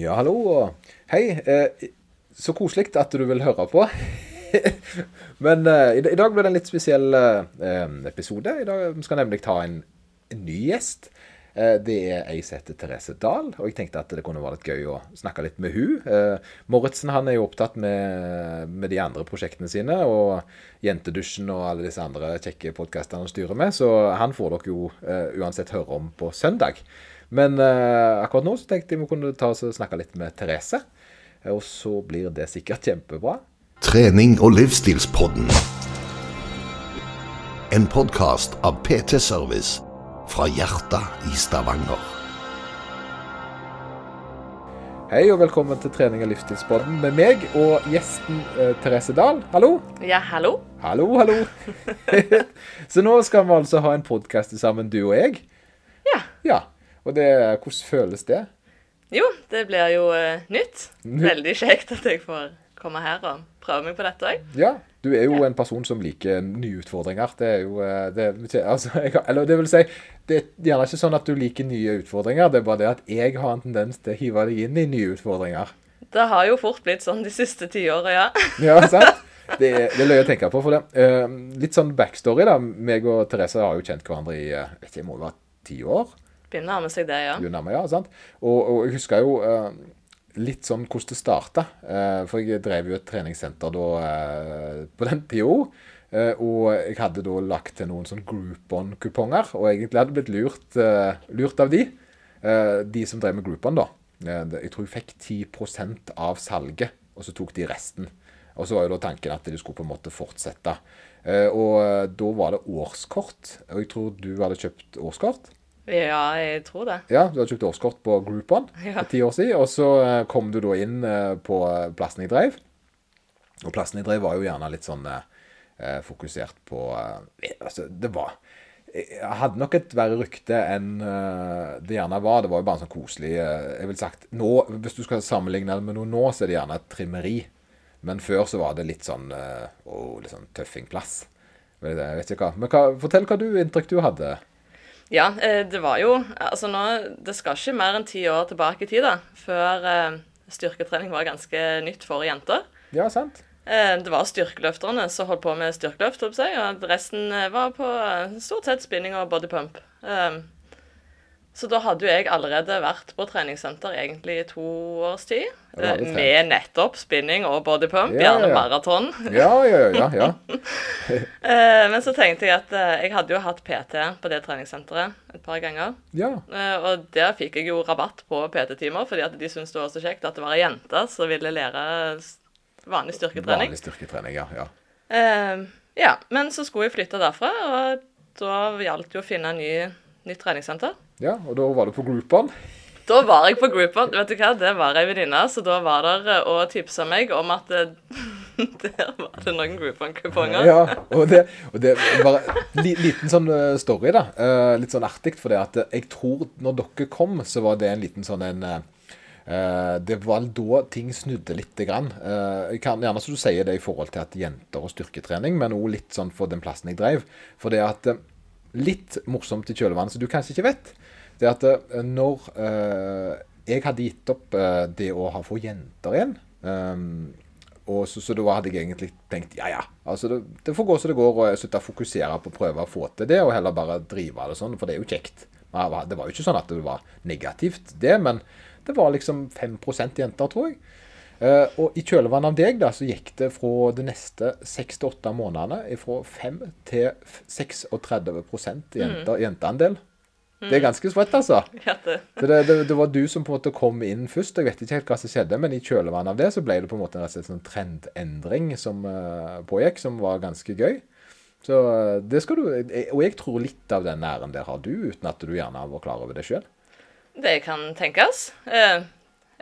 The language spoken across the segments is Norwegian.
Ja, hallo hei. Eh, så koselig at du vil høre på. Men eh, i, dag blir det en litt spesiell eh, episode. I dag vi skal nemlig ta en, en ny gjest. Det er ei som heter Therese Dahl, og jeg tenkte at det kunne være litt gøy å snakke litt med hun. Moritzen han er jo opptatt med, med de andre prosjektene sine, og Jentedusjen og alle disse andre kjekke podkastene han styrer med, så han får dere jo uansett høre om på søndag. Men akkurat nå så tenkte jeg vi kunne ta oss og snakke litt med Therese, og så blir det sikkert kjempebra. Trening og livsstilspodden. En podkast av PT Service fra hjertet i Stavanger. Hei og velkommen til Trening og livsstilspodden med meg og gjesten eh, Therese Dahl. Hallo. Ja, hallo. Hallo, hallo. så nå skal vi altså ha en podkast sammen, du og jeg. Ja. Ja. Og det, hvordan føles det? Jo, det blir jo uh, nytt. Nytt. Veldig kjekt at jeg får komme her og prøve meg på dette òg. Ja, du er jo en person som liker nye utfordringer. Det er jo eh, det, altså, jeg, Eller det vil si, det er gjerne ikke sånn at du liker nye utfordringer, det er bare det at jeg har en tendens til å hive deg inn i nye utfordringer. Det har jo fort blitt sånn de siste tiåra, ja. Ja, sant? Det det er løye å tenke på. for det. Uh, litt sånn backstory, da. Meg og Therese har jo kjent hverandre i uh, vet ikke, må jo være ti år. Begynner nærme seg det, ja. Jo nærmere, ja, sant? Og, og jeg husker jo uh, litt sånn hvordan det starta. for jeg drev jo et treningssenter da på den tida. Uh, og jeg hadde da lagt til noen sånn Groupon-kuponger, og egentlig hadde blitt lurt, uh, lurt av de. Uh, de som drev med Groupon, da. jeg tror jeg fikk 10 av salget, og så tok de resten. Og så var jo da tanken at de skulle på en måte fortsette. og da var det årskort, og jeg tror du hadde kjøpt årskort. Ja, jeg tror det. Ja, Du hadde kjøpt årskort på Groupon Ja. for ti år siden, og så kom du da inn på plassen jeg drev. Og plassen jeg drev var jo gjerne litt sånn eh, fokusert på eh, Altså, det var Jeg hadde nok et verre rykte enn eh, det gjerne var. Det var jo bare en sånn koselig eh, Jeg vil sagt nå, Hvis du skal sammenligne det med noe nå, så er det gjerne et trimmeri. Men før så var det litt sånn eh, å, litt sånn tøffingplass. Jeg vet ikke hva. Men hva, fortell hva du, inntrykk du hadde. Ja, eh, det var jo Altså nå Det skal ikke mer enn ti år tilbake i tid, da, før eh, styrketrening var ganske nytt for jenter. Ja, sant? Eh, Det var styrkeløfterne som holdt på med styrkeløft, og resten var på stort sett spinning og bodypump. Så da hadde jo jeg allerede vært på treningssenter egentlig i to års tid. Med nettopp spinning og bodypump, Ja, gjerne ja. maraton. Ja, ja, ja. ja. Eh, Men så tenkte jeg at eh, jeg hadde jo hatt PT på det treningssenteret et par ganger. ja. Eh, Og der fikk jeg jo rabatt på PT-timer, fordi at de syntes det var så kjekt at det var ei jente som ville lære vanlig styrketrening. Vanlig styrketrening, ja. ja. Ja, men så skulle jeg flytte derfra, og da gjaldt det jo å finne en ny, nytt treningssenter. Ja, Og da var du på Groupon. Da var jeg på Groupon. Vet du hva, det var ei venninne, så da var der eh, og tipsa meg om at det, der var det noen Groupon-kuponger. Ja, og det, og det var en liten sånn eh, story, da. Eh, litt sånn artig, for det at eh, jeg tror når dere kom, så var det en liten sånn en eh, eh, det var da ting snudde litt. grann. Eh, jeg kan gjerne så du sier det i forhold til at jenter og styrketrening, men òg litt sånn for den plassen jeg drev. For det at eh, Litt morsomt i kjølvannet, som du kanskje ikke vet, det er at eh, når eh, jeg hadde gitt opp eh, det å ha få jenter igjen um, og så, så da hadde jeg egentlig tenkt ja, ja. altså Det, det får gå som det går, og jeg slutter å fokusere på å prøve å få til det, og heller bare drive det sånn, for det er jo kjekt. Det var jo ikke sånn at det var negativt, det, men det var liksom 5 jenter, tror jeg. Eh, og i kjølvannet av deg da, så gikk det fra de neste 6-8 månedene fra 5 til 36 jenter, jenteandel. Det er ganske sprøtt, altså. Ja, det, Så det, det, det var du som på en måte kom inn først. Jeg vet ikke helt hva som skjedde, men i kjølvannet av det så ble det på en måte en sånn trendendring som eh, pågikk, som var ganske gøy. Så eh, det skal du Og jeg tror litt av den æren der har du, uten at du gjerne var klar over det sjøl. det kan tenkes.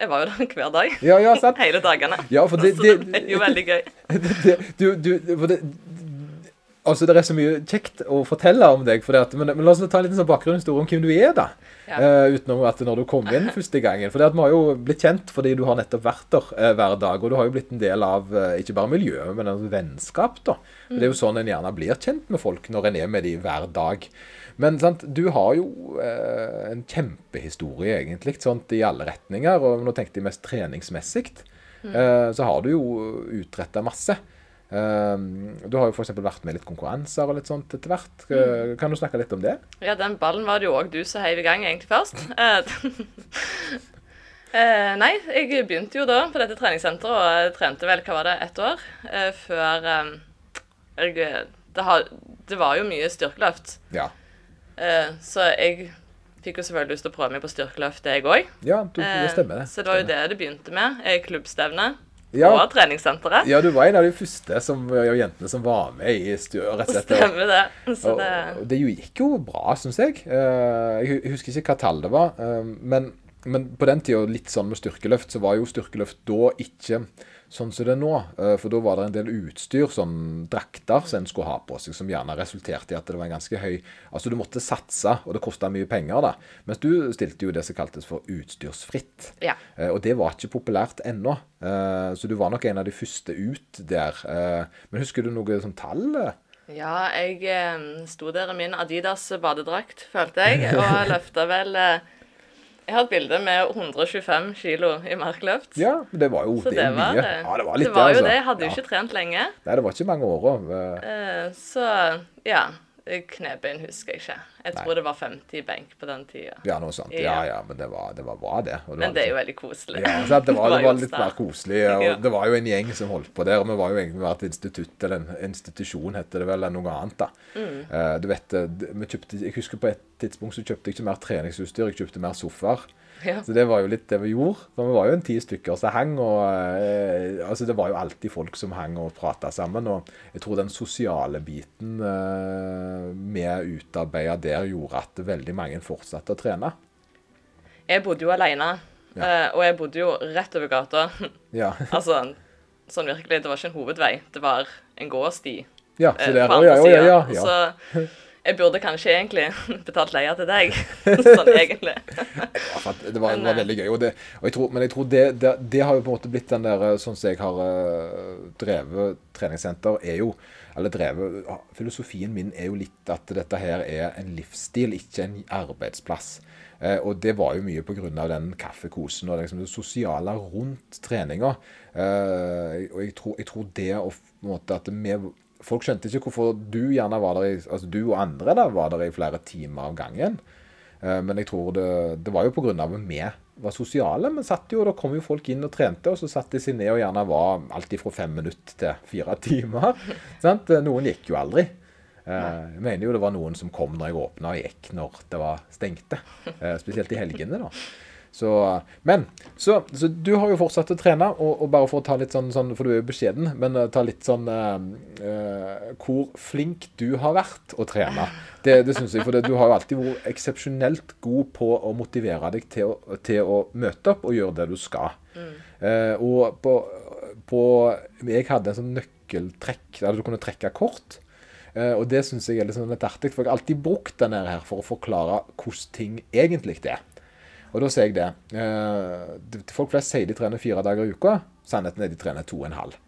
Jeg var jo der hver dag. Ja, ja, sant. Hele dagene. Ja, for det, det, det ble jo veldig gøy. det, du, du, for det Altså, Det er så mye kjekt å fortelle om deg. At, men, men la oss ta en liten sånn bakgrunnshistorie om hvem du er, da. Ja. Uh, utenom at når du kom inn første gangen. For det at vi har jo blitt kjent fordi du har nettopp vært der uh, hver dag. Og du har jo blitt en del av uh, ikke bare miljøet, men av vennskap. da. Mm. Det er jo sånn en gjerne blir kjent med folk, når en er med dem hver dag. Men sant, du har jo eh, en kjempehistorie, egentlig, sånt i alle retninger. Og nå tenkte jeg mest treningsmessig. Eh, så har du jo utretta masse. Eh, du har jo f.eks. vært med i litt konkurranser og litt sånt etter hvert. Mm. Kan du snakke litt om det? Ja, den ballen var det jo òg du som heiv i gang egentlig først. Eh, eh, nei, jeg begynte jo da på dette treningssenteret og trente vel, hva var det, ett år eh, før eh, jeg det, har, det var jo mye styrkeløft. Ja. Eh, så jeg fikk jo selvfølgelig lyst til å prøve meg på styrkeløft, jeg òg. Ja, du, det stemmer det. Så det var jo det det begynte med. eh, Klubbstevne Ja. på treningssenteret. Ja, du var en av de første som, ja, jentene som var med i styr, rett og slett. Stemmer det. Så Og, det og det gikk jo bra, syns jeg. Eh, Jeg husker ikke hva tall det var. eh, Men, men på den tida, litt sånn med styrkeløft, så var jo styrkeløft da ikke sånn som det er nå. Eh, For da var det en del utstyr, sånn drakter, som en skulle ha på seg, som gjerne resulterte i at det var en ganske høy Altså du måtte satse, og det kosta mye penger, da. Mens du stilte jo det som kaltes for utstyrsfritt. Ja. Eh, Og det var ikke populært ennå. Eh, Så du var nok en av de første ut der. Men husker du noe sånn tall? Ja, jeg sto der i min Adidas badedrakt, følte jeg, og løfta vel Jeg har et bilde med 125 kilo i markløft. Ja, det var jo Så det det var, mye. Det. Ja, det var litt det, var jo altså. det. Jeg hadde jo Ja. ikke trent lenge. Nei, det var ikke mange åra. Eh, Eh, Så ja. Knebein husker jeg ikke. Jeg Nei. tror det var 50 i benk på den tida. Ja, noe sånt. Ja, Ja. men det var, det var bra, det. Og Men det er jo veldig koselig. Ja? Det var, det var litt mer koselig. Og Ja. Det var jo en gjeng som holdt på der. og Vi var jo egentlig med et institutt, eller en institusjon, heter det vel, eller noe annet. da. Mm. Eh, du vet, eh, vi kjøpte, Jeg husker på et tidspunkt så kjøpte jeg ikke mer treningsutstyr, jeg kjøpte mer sofaer. Ja. Så det var jo litt det vi gjorde. For vi var jo en ti stykker som hang, og eh, altså det var jo alltid folk som hang og prata sammen. Og jeg tror den sosiale biten eh, vi utarbeida der, gjorde at veldig mange fortsatte å trene. Jeg bodde jo alene, Ja. eh, og jeg bodde jo rett over gata. Ja, altså, sånn virkelig, det var ikke en hovedvei, det var en gåsti ja eh, så det på Å ja, andre ja, ja. ja. Så jeg burde kanskje egentlig betalt leia til deg, sånn egentlig. Ja, det var, det var eh, veldig gøy. Og det, og jeg tror, men jeg tror det, det, det har jo på en måte blitt den der eh, Sånn som jeg har eh, drevet treningssenter, er jo Eller drevet Filosofien min er jo litt at dette her er en livsstil, ikke en arbeidsplass. Eh, og det var jo mye pga. den kaffekosen og liksom det sosiale rundt treninga. Eh, og jeg tror, jeg tror det å måte at vi Folk skjønte ikke hvorfor du gjerne var der i, altså du og andre da var der i flere timer av gangen. Eh, Men jeg tror det, det var jo pga. at vi var sosiale. Men satt jo, da kom jo folk inn og trente, og så satte de seg ned og gjerne var alt fra fem minutter til fire timer. sant? Eh, Noen gikk jo aldri. Eh, Jeg mener jo det var noen som kom når jeg åpna, og gikk når det var stengte. Spesielt i helgene, da. Så, men så, så du har jo fortsatt å trene, og, og bare for å ta litt sånn, sånn For du er jo beskjeden, men uh, ta litt sånn uh, uh, Hvor flink du har vært å trene. Det, det syns jeg. For det, du har jo alltid vært eksepsjonelt god på å motivere deg til å, til å møte opp og gjøre det du skal. Eh, og på, på Jeg hadde en sånn nøkkeltrekk der du kunne trekke kort. Og det syns jeg er litt, sånn litt artig, for jeg har alltid brukt denne her for å forklare hvordan ting egentlig er. Og da sier jeg det. Eh, folk flest sier de trener fire dager i uka. Sannheten er de trener to og en halv.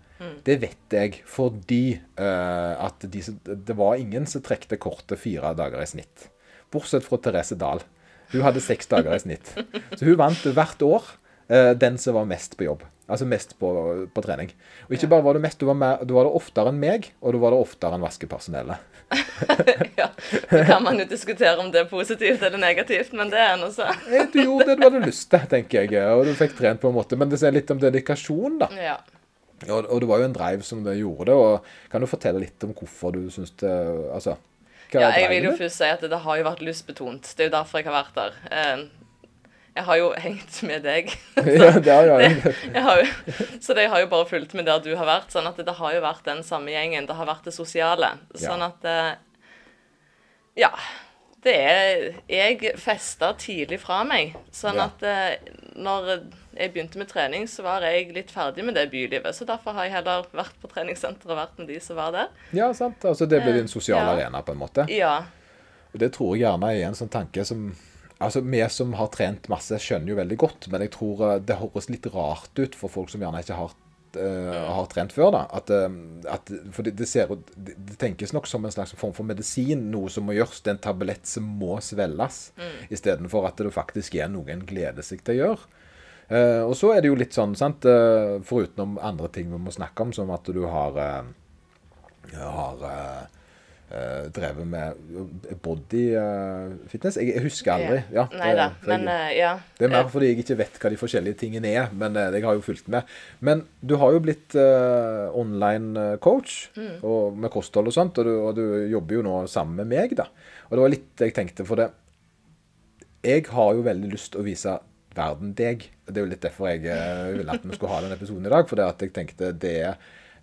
Det vet jeg fordi eh, at de, det var ingen som trekte kortet fire dager i snitt. Bortsett fra Therese Dahl. Hun hadde seks dager i snitt. Så hun vant hvert år den som var mest på jobb. Altså mest på, på trening. Og ikke bare var du mest, du var, mer, du var det oftere enn meg, og du var det oftere enn vaskepersonellet. ja, så kan man jo diskutere om det er positivt eller negativt, men det er nå så. Eh, Du gjorde det du hadde lyst til, tenker jeg. Og du fikk trent på en måte. Men det sier litt om dedikasjon, da. Ja. Og, og det var jo en drive som det gjorde det. Og kan du fortelle litt om hvorfor du syns det Altså, hva ja, er jeg vil jo først si at det har jo vært lystbetont. Det er jo derfor jeg har vært der. Eh, Jeg har jo hengt med deg. ja, det har jeg. Jeg har jo, så det har jo bare fulgt med der du har vært. Sånn at det har jo vært den samme gjengen. Det har vært det sosiale. Sånn at eh, Ja. Det er Jeg festa tidlig fra meg. Sånn Ja. at eh, når jeg begynte med trening, så var jeg litt ferdig med det bylivet. Så derfor har jeg heller vært på treningssenteret og vært med de som var der. Ja, sant. Altså, det blir din sosiale Ja. arena, på en måte. Ja. Og det tror jeg gjerne er en sånn tanke som Altså, Vi som har trent masse, skjønner jo veldig godt, men jeg tror eh, det høres litt rart ut for folk som gjerne ikke har, uh, har trent før. da, at, eh, at For det, det, ser, det, det tenkes nok som en slags form for medisin, noe som må gjøres. Det er en tablett som må svelges, istedenfor at det faktisk er noe en gleder seg til å gjøre. Uh, og så er det jo litt sånn, sant, uh, foruten om andre ting vi må snakke om, som at du har har eh, drevet med bodyfitness. jeg, jeg husker aldri. Ja, Nei da. for jeg- Men eh, ja. det er mer fordi jeg ikke vet hva de forskjellige tingene er, men jeg har jo fulgt med. Men du har jo blitt online coach Mm. og med kosthold og sånt, og du, og du jobber jo nå sammen med meg, da. Og det var litt jeg tenkte, for det Jeg har jo veldig lyst til å vise verden deg. Det er jo litt derfor jeg ville at vi skulle ha denne episoden i dag, for det at jeg tenkte det er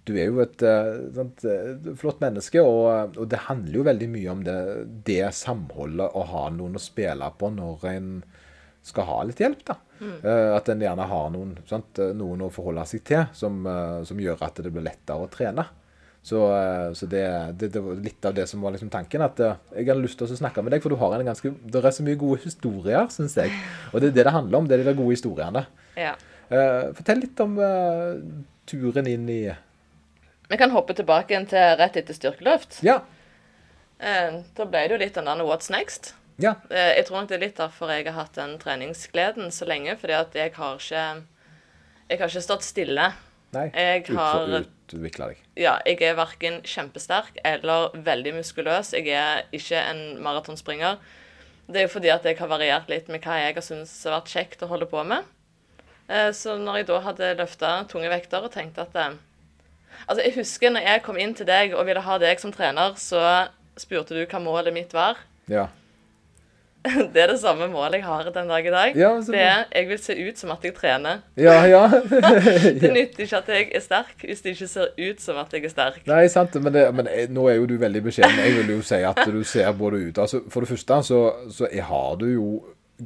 du er jo et eh, sant, eh, flott menneske, og, og det handler jo veldig mye om det, det samholdet å ha noen å spille på når en skal ha litt hjelp. da. Eh, at en gjerne har noen, sant, noen å forholde seg til, som, som gjør at det blir lettere å trene. Så, så det, det, det var litt av det som var liksom tanken. At jeg hadde lyst til å snakke med deg, for du har en ganske, det er så mye gode historier, syns jeg. Og det er det det handler om. Det er de gode historiene. ja. Uh, fortell litt om uh, turen inn i Vi kan hoppe tilbake til rett etter styrkeløft. Ja. Eh, da ble det jo litt den der What's next? Ja. Eh, jeg tror nok det er litt derfor jeg har hatt den treningsgleden så lenge. Fordi at jeg har ikke Jeg har ikke stått stille. Nei. Jeg har- Utvikla deg. Ja, jeg er verken kjempesterk eller veldig muskuløs. Jeg er ikke en maratonspringer. Det er jo fordi at jeg har variert litt med hva jeg har syntes har vært kjekt å holde på med. Eh, Så når jeg da hadde løfta tunge vekter og tenkte at eh, Altså, jeg husker når jeg kom inn til deg og ville ha deg som trener, så spurte du hva målet mitt var. Ja. Det er det samme målet jeg har den dag i dag. Ja, så det er jeg vil se ut som at jeg trener. Ja, ja. Det nytter ikke at jeg er sterk hvis det ikke ser ut som at jeg er sterk. Nei, sant, men, det, men jeg, nå er jo du veldig beskjeden. Jeg vil jo si at du ser både ut altså, For det første så, så har du jo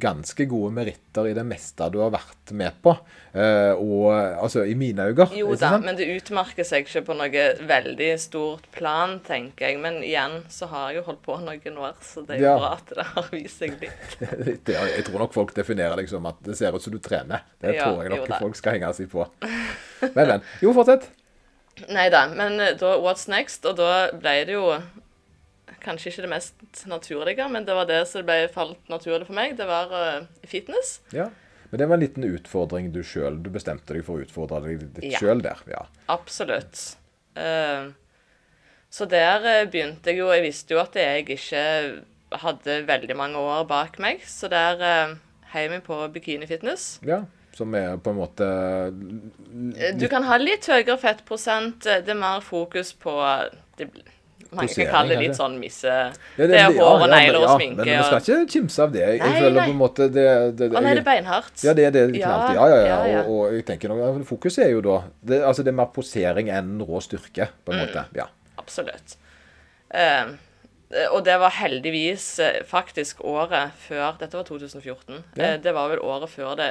ganske gode meritter i det meste du har vært med på. Uh, og altså, i mine øyne. Jo da, sant? men det utmerker seg ikke på noe veldig stort plan, tenker jeg. Men igjen så har jeg jo holdt på noen år, så det er jo Ja. bra at det har vist seg litt. Det, jeg tror nok folk definerer deg som at det ser ut som du trener. Det Ja, tror jeg nok folk skal henge seg på. Men, men. Jo, fortsett. Nei da, men eh, da What's next? Og da ble det jo kanskje ikke det mest naturlige, men det var det som ble falt naturlig for meg. Det var uh, fitness. Ja. Men det var en liten utfordring du sjøl Du bestemte deg for å utfordre deg litt Ja. sjøl der. Ja. Absolutt. Uh, så der eh, begynte jeg jo Jeg visste jo at jeg ikke hadde veldig mange år bak meg, så der uh, heiv jeg på bikini fitness. ja. Som er på en måte Du kan ha litt høyere fettprosent. Det er mer fokus på det, Mange kan kalle det litt sånn misse... Ja, Det er hår og negler og sminke. Men vi skal ikke kimse av det. Jeg, Nei, føler nei. på en måte det, det, Å nei, det er beinhardt. Ja, det er det det Ja. Ja, ja. Og, og jeg tenker nok, Fokuset er jo da det, Altså det er mer posering enn rå styrke, på Mm. måte. Ja. Absolutt. Uh, og det var heldigvis eh, faktisk året før Dette var 2014. Ja. Eh, det var vel året før det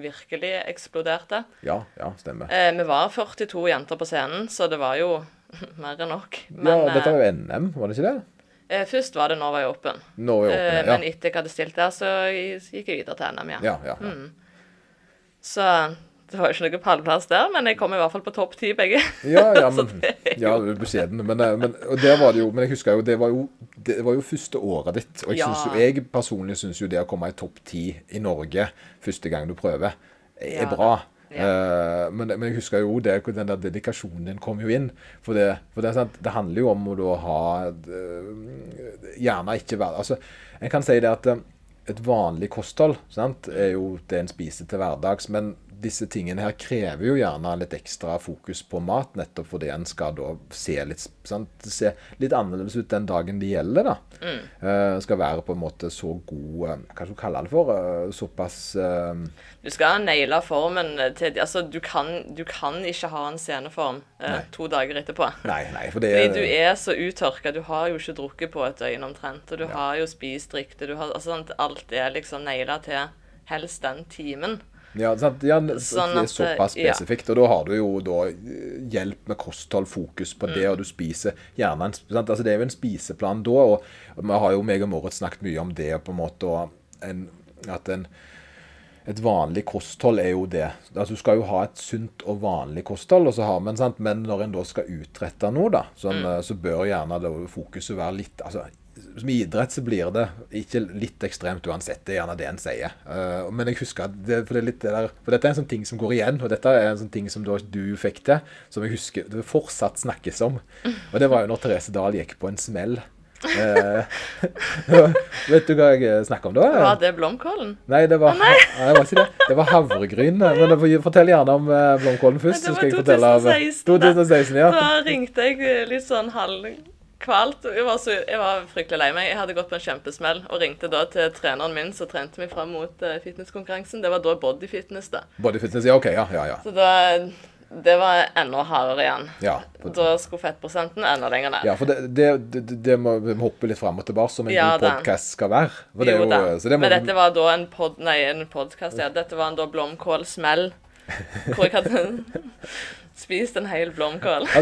virkelig eksploderte. ja, ja, stemmer. Eh, vi var 42 jenter på scenen, så det var jo mer enn nok. ja, dette eh, var jo NM, var det ikke det? eh, først var det Norway Open. Norway Open Eh, ja. Men etter jeg hadde stilt der, så gikk jeg videre til NM, igjen. Ja, ja, ja. Mm. Så det var jo ikke noe pallplass der, men jeg kom i hvert fall på topp ti begge. Ja, ja, men, ja, beskjeden. Men, eh, men, jo, men jeg husker jo, det var jo, det var jo første året ditt. Og jeg, Ja. synes jo, jeg personlig syns jo det å komme i topp ti i Norge første gang du prøver, er Ja. bra. Ja. Eh, men, men jeg husker jo det, den der dedikasjonen din kom jo inn. For det, for det, det handler jo om å da ha eh, Gjerne ikke være Altså, en kan si det at eh, et vanlig kosthold sant, er jo det en spiser til hverdags, men disse tingene her krever jo gjerne litt ekstra fokus på mat, nettopp fordi en skal da se litt, sant? se litt annerledes ut den dagen det gjelder. da. Mm. Uh, skal være på en måte så god uh, Hva skal du kalle det for? Uh, såpass Du skal naile formen til Altså, du kan, du kan ikke ha en sceneform to dager etterpå. Nei, nei, for det Fordi du er så uttørka. Du har jo ikke drukket på et døgn omtrent. Og du har jo spist riktig. Du har, altså, alt er liksom naila til helst den timen. Ja, sant? ja Sånn det at, såpass ja. spesifikt. Og da har du jo da eh, hjelp med kosthold, fokus på Mm. det, og du spiser gjerne en? Altså Det er jo en spiseplan da, og vi har jo meg og Moritz snakket mye om det, på en måte, og en, at en et vanlig kosthold er jo det. Altså Du skal jo ha et sunt og vanlig kosthold, og så har man, sant? men når en da skal utrette noe, da, sånn, Mm. eh, så bør gjerne da fokuset være litt altså, Som i idrett så blir det ikke litt ekstremt uansett. Det er gjerne det en sier. Uh, men jeg husker at det, for, det er der, for dette er en sånn ting som går igjen, og dette er en sånn ting som da du fikk til, som jeg husker det fortsatt snakkes om. Og det var jo når Therese Dahl gikk på en smell. Uh, vet du hva jeg snakker om da? Var det blomkålen? Nei, det var, nei. det var det. Det var havregryn. Men fortell gjerne om eh, blomkålen først. Nei, det var fortelle av 2016, da. 2016, ja. Da ringte jeg eh, litt sånn halvkvalt. Jeg var, så, jeg var fryktelig lei meg. Jeg hadde gått på en kjempesmell og ringte da til treneren min som trente meg fram mot eh, fitnesskonkurransen. Det var da bodyfitness, da. Body fitness, ja, ok, ja, ja. ja. Så da Det var enda hardere igjen. Ja, Da skulle fettprosenten enda lenger ned. ja, for det, det, det, det må vi hoppe litt fram og tilbake, som en Ja, god podkast skal være. Jo jo, da. så det må, Men dette var da en pod... Nei, en podcast, ja. Dette var en da blomkålsmell. Hvor jeg hadde spist en hel blomkål. ja,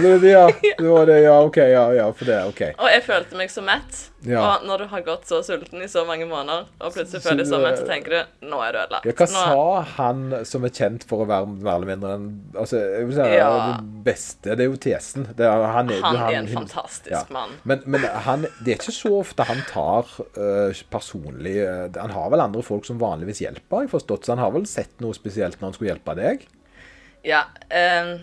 det var det, ja, ok, ja, ja, for det, ok. Og jeg følte meg så mett. Ja. Og når du har gått så sulten i så mange måneder, og plutselig føler deg så mett, så tenker du nå er du ødelagt. Ja, hva Nå- sa han som er kjent for å være mer eller mindre den altså, jeg vil si, Ja. den beste? Det er jo tesen. Det er, han, er, Han han- er en fantastisk ja. mann. Men, men han, det er ikke så ofte han tar uh, personlig uh, Han har vel andre folk som vanligvis hjelper, jeg forstått. Så han har vel sett noe spesielt når han skulle hjelpe deg? Ja. eh,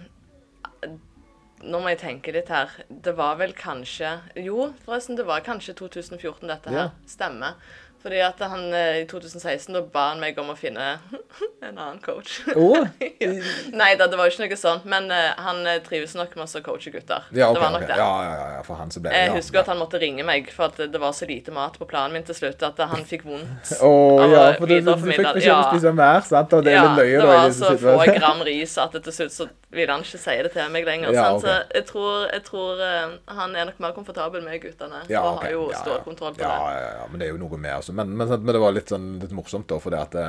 nå må jeg tenke litt her. Det var vel kanskje Jo, forresten, det var kanskje 2014 dette her. Ja. Stemmer. Fordi at han eh, i 2016 da ba han meg om å finne en annen coach. Oh, Ja. Nei da, det var jo ikke noe sånt. Men uh, han eh, trives nok med å coache gutter. ja, okay, det var nok okay. det. Ja, ja, ja, ja, for han så ble det Jeg ja, husker at han måtte ringe meg, for at det var så lite mat på planen min til slutt at han fikk vondt. oh, ja, for du, du, du fikk beskjed om å spise mer, sant? Og det ja, løye, det var så få gram ris at til slutt så ville han ikke si det til meg lenger. Ja, sant? Så jeg tror, jeg tror uh, han er nok mer komfortabel med guttene Ja, og har jo Ja, stor kontroll på ja, det. Ja, ja, men det er jo noe mer altså. Men, men, men det var litt, sånn, litt morsomt, da, for det at det,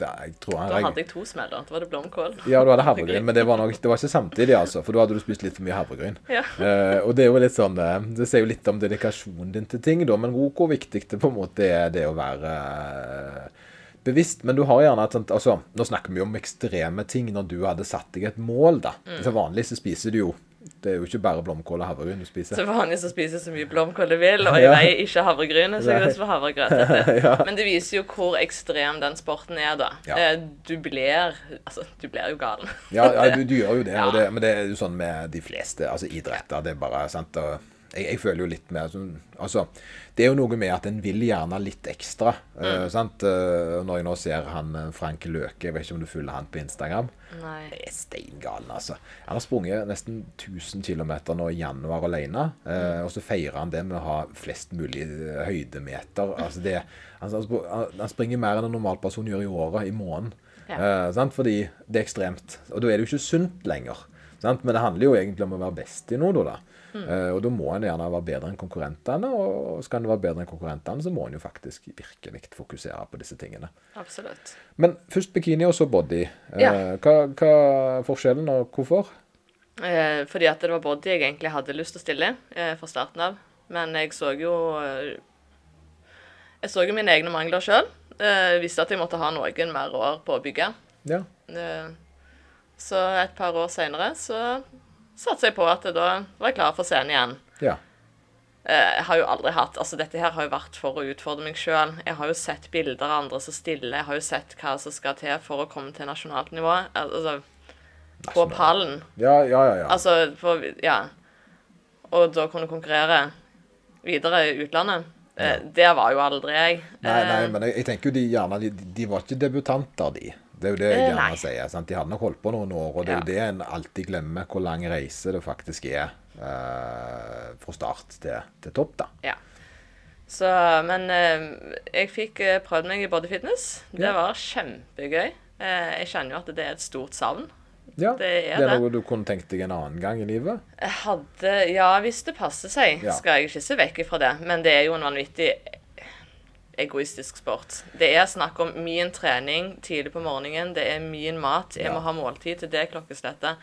det, jeg tror han Da hadde jeg to smeller. Da var det blomkål. Ja, du hadde havregryn, men det var, nok, det var ikke samtidig, altså. For da hadde du spist litt for mye havregryn. Ja. Uh, og det er jo litt sånn eh, Det sier jo litt om dedikasjonen din til ting, da. Men hvor, viktig det på en måte er det å være eh, bevisst. Men du har gjerne et sånt Altså, nå snakker vi jo om ekstreme ting når du hadde satt deg et mål, da. Mm. Så vanlig så spiser du jo Det er jo ikke bare blomkål og havregryn du spiser. Så vanlig å spiser så mye blomkål du vil, og jeg veier ikke havregryn. Så jeg vil havregrøt. Ja. Men det viser jo hvor ekstrem den sporten er, da. Ja. Eh, Du blir Altså, du blir jo galen. Ja, ja du, du gjør jo det, det, men det er jo sånn med de fleste altså idretter. Det er bare sant, og jeg, jeg føler jo litt mer Altså, det er jo noe med at en vil gjerne litt ekstra. eh, sant? Uh, når jeg nå ser han eh, Frank Løke, jeg vet ikke om du følger han på Instagram. Nei. Det er steingalen, altså. Han har sprunget nesten 1000 km nå i januar alene. Eh, og så feirer han det med å ha flest mulig høydemeter. Altså det, han, han spr- han- han springer mer enn en normal person gjør i året, i måneden. Ja. Sant? Fordi det er ekstremt. Og da er det jo ikke sunt lenger. Sant? Men det handler jo egentlig om å være best i noe, da. Eh, og da må en gjerne være bedre enn konkurrentene, og skal en være bedre enn konkurrentene, så må en jo faktisk virkelig fokusere på disse tingene. Absolutt. Men først bikini, og så body. Uh, Ja. hva, hva er forskjellen, og hvorfor? Eh, fordi at det var body jeg egentlig hadde lyst til å stille eh, fra starten av. Men jeg så jo eh, Jeg så jo mine egne mangler sjøl. Eh, visste at jeg måtte ha noen mer år på å bygge. Ja. Eh, så et par år seinere så satsa jeg på at da var jeg klar for scenen igjen. ja. Eh, Jeg har jo aldri hatt Altså, dette her har jo vært for å utfordre meg sjøl. Jeg har jo sett bilder av andre som stiller. Jeg har jo sett hva som skal til for å komme til nasjonalt nivå. Altså på pallen. Ja, ja, ja. ja. Altså for Ja. Og da kunne konkurrere videre i utlandet. Ja. Det var jo aldri jeg. nei, nei, Eh, men jeg, jeg tenker jo de gjerne De, de var ikke debutanter, de. Det er jo det jeg Eh, gjerne nei. sier. Sant? De hadde nok holdt på noen år, og det er jo det en alltid glemmer, hvor lang reise det faktisk er uh, fra start til, til topp, da. Ja. Så, men uh, jeg fikk prøvd meg i bodyfitness. Det Ja. var kjempegøy. Uh, jeg kjenner jo at det er et stort savn. Ja, Det er det er det. noe du kunne tenkt deg en annen gang i livet. Hadde Ja, hvis det passer seg, Ja. skal jeg ikke se vekk ifra det. Men det er jo en vanvittig egoistisk sport. Det er snakk om min trening tidlig på morgenen. Det er min mat. Jeg Ja. må ha måltid til det klokkeslettet.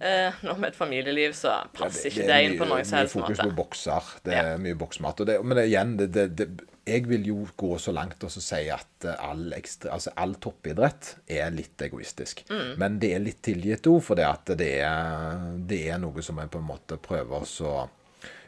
Eh, nå med et familieliv så Ja, passer ikke er det inn mye- på noen som mye fokus måte. på bokser. Det Ja. er mye boksmat. Og det, men det, igjen, det, det, det, jeg vil jo gå så langt og så si at eh, all, ekstra, altså all toppidrett er litt egoistisk. Mm. Men det er litt tilgitt òg, for det, at det, er, det er noe som en på en måte prøver å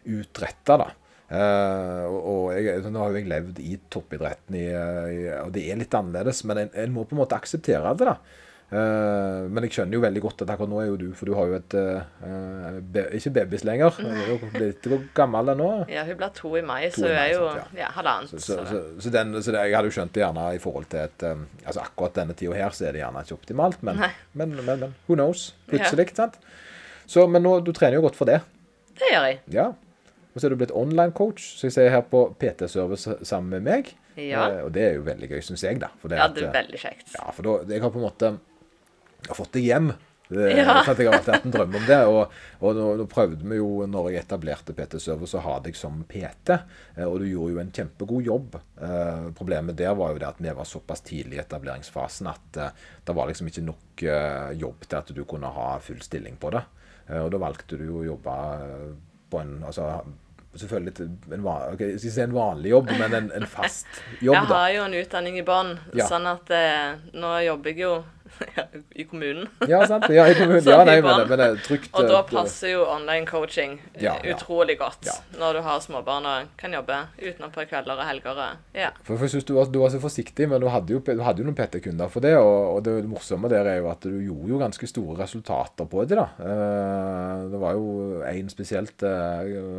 utrette. da. Eh, og jeg, nå har jo jeg levd i toppidretten, i, i, og det er litt annerledes, men en, en må på en måte akseptere det. da. Uh, men jeg skjønner jo veldig godt at akkurat nå er jo du For du har jo et uh, be, Ikke babys lenger. Du er jo blitt gammel ennå. nå? Ja, hun blir to i mai, To så hun er jo sant, ja, halvannet. Så, så, så så, den, så det, jeg hadde jo skjønt det gjerne i forhold til et eh, Altså akkurat denne tida her så er det gjerne ikke optimalt, men, men, men, men who knows? Plutselig, ja. sant? Så, men nå, du trener jo godt for det. Det gjør jeg. Ja. Og så er du blitt online-coach, så jeg ser her på PT-service sammen med meg. Ja. Eh, og det er jo veldig gøy, syns jeg, da. Det Ja, det er at, veldig kjekt. Ja, for da, jeg har på en måte fått deg hjem. Det, Ja. sant? Jeg har alltid hatt en drøm om det. Og, og nå, nå prøvde vi jo, når jeg etablerte PT Service, å ha deg som PT. eh, Og du gjorde jo en kjempegod jobb. Eh, problemet der var jo det at vi var såpass tidlig i etableringsfasen at eh, det var liksom ikke nok eh, jobb til at du kunne ha full stilling på det. Eh, og da valgte du jo å jobbe eh, på en altså, Selvfølgelig en, van, okay, jeg skal ikke si en vanlig jobb, men en, en fast jobb. Jeg har jo en utdanning i bånn, Ja. sånn at eh, nå jobber jeg jo i kommunen. Ja, sant? Ja, i kommunen. Ja, nei, men, men det er trygt. Og da eh, passer jo online coaching eh, Ja, ja. utrolig godt. Ja. Når du har småbarn og kan jobbe utenom på kvelder og helger. Ja. For jeg synes du var, du var så forsiktig, men du hadde jo, du hadde jo noen PT-kunder for det. Og, og det morsomme der er jo at du gjorde jo ganske store resultater på det. da. Eh, det var jo en spesielt,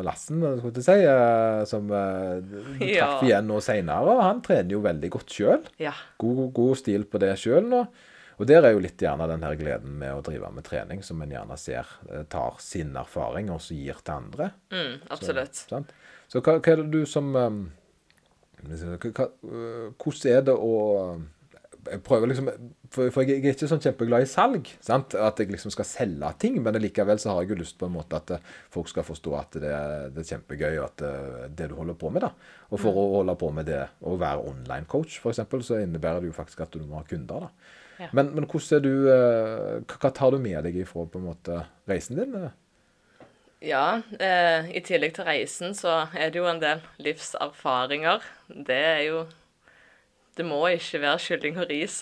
Lassen, skulle jeg si, som du Ja. traff igjen nå seinere. Han trener jo veldig godt sjøl. ja. God, god stil på det sjøl nå. Og der er jo litt gjerne den her gleden med å drive med trening, som en gjerne ser eh, tar sin erfaring og så gir til andre. Mm, absolutt. Sant? Så hva, hva er det du som um, hva, Hvordan er det å jeg prøver liksom, for, for jeg er ikke sånn kjempeglad i salg. sant? At jeg liksom skal selge ting. Men likevel så har jeg jo lyst på en måte at eh, folk skal forstå at det, det er kjempegøy at det, det du holder på med. da. Og for å holde på med det, å være online-coach f.eks., så innebærer det jo faktisk at du må ha kunder. da. Ja. Men, men hvordan er du, eh, hva, tar du med deg ifra på en måte reisen din? Ja, eh, i tillegg til reisen så er det jo en del livserfaringer. Det er jo Det må ikke være kylling og ris.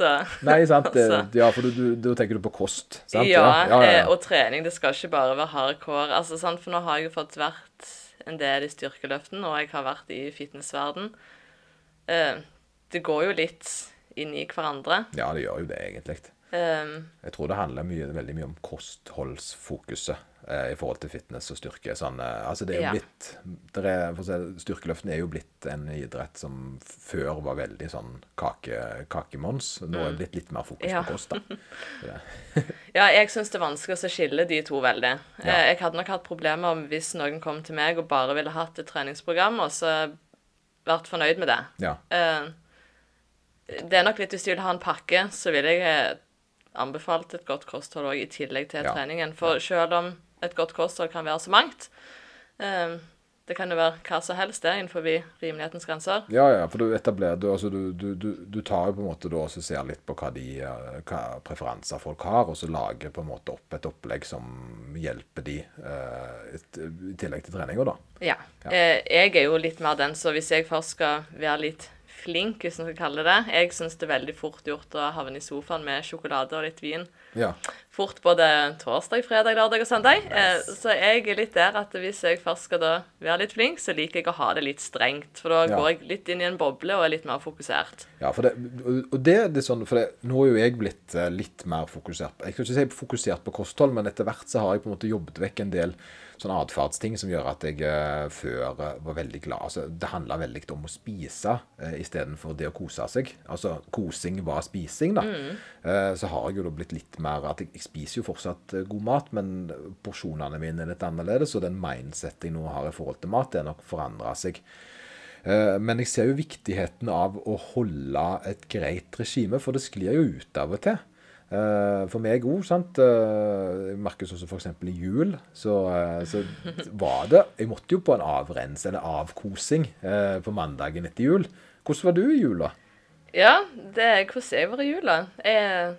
Nei, sant? Altså. ja, for da tenker du på kost, sant? Ja, ja, ja, eh, ja. og trening. Det skal ikke bare være hardcore. Altså, sant? For nå har jeg jo fått vært en del i styrkeløften, og jeg har vært i fitnessverden. Eh, det går jo litt inn i hverandre. ja, det gjør jo det, egentlig. Um, Jeg tror det handler mye, veldig mye om kostholdsfokuset eh, i forhold til fitness og styrke. Sånn, eh, altså det er jo Ja. blitt det er, si, Styrkeløften er jo blitt en idrett som før var veldig sånn kake, kakemons. Nå er det blitt litt mer fokus Mm. Ja. på kost. da. ja, jeg syns det er vanskelig å skille de to veldig. Ja. Eh, jeg hadde nok hatt problemer hvis noen kom til meg og bare ville hatt et treningsprogram, og så vært fornøyd med det. Ja. Eh, det er nok litt Hvis du vil ha en pakke, så ville jeg eh, anbefalt et godt kosthold òg, i tillegg til Ja. treningen. For selv om et godt kosthold kan være så mangt um, Det kan jo være hva som helst det innenfor rimelighetens grenser. Ja, ja, for du etablerer du, altså du, du, du, du tar jo på en måte da også ser litt på hva, de, eh, hva preferanser folk har, og så lager på en måte opp et opplegg som hjelper de uh, et, i tillegg til treninga, da. Ja. Ja. Jeg er jo litt mer den, så hvis jeg først skal være litt flink, hvis man skal kalle det Jeg syns det er veldig fort gjort å havne i sofaen med sjokolade og litt vin. Ja. Fort både torsdag, fredag, lørdag og søndag. Eh, så jeg er litt der at hvis jeg først skal da være litt flink, så liker jeg å ha det litt strengt. For da Ja. går jeg litt inn i en boble og er litt mer fokusert. Ja, for det, og det, er sånn, for det, nå er jo jeg blitt eh, litt mer fokusert Jeg skal ikke si fokusert på kosthold, men etter hvert så har jeg på en måte jobbet vekk en del sånne atferdsting som gjør at jeg eh, før var veldig glad. Altså, det handla veldig om å spise eh, istedenfor det å kose seg. Altså kosing var spising, da. Eh, så har jeg jo da blitt litt mer at jeg, jeg spiser jo fortsatt eh, god mat, men porsjonene mine er litt annerledes, og den mindset jeg nå har i forhold til mat, det er nok forandra seg. Eh, Men jeg ser jo viktigheten av å holde et greit regime, for det sklir jo ut av og til. Eh, For meg òg, sant. Jeg merker sånn som f.eks. i jul, så, så var det Jeg måtte jo på en avrens, eller avkosing, på mandagen etter jul. Hvordan var du i jula? Ja, det er hvordan jeg var i jula. Jeg,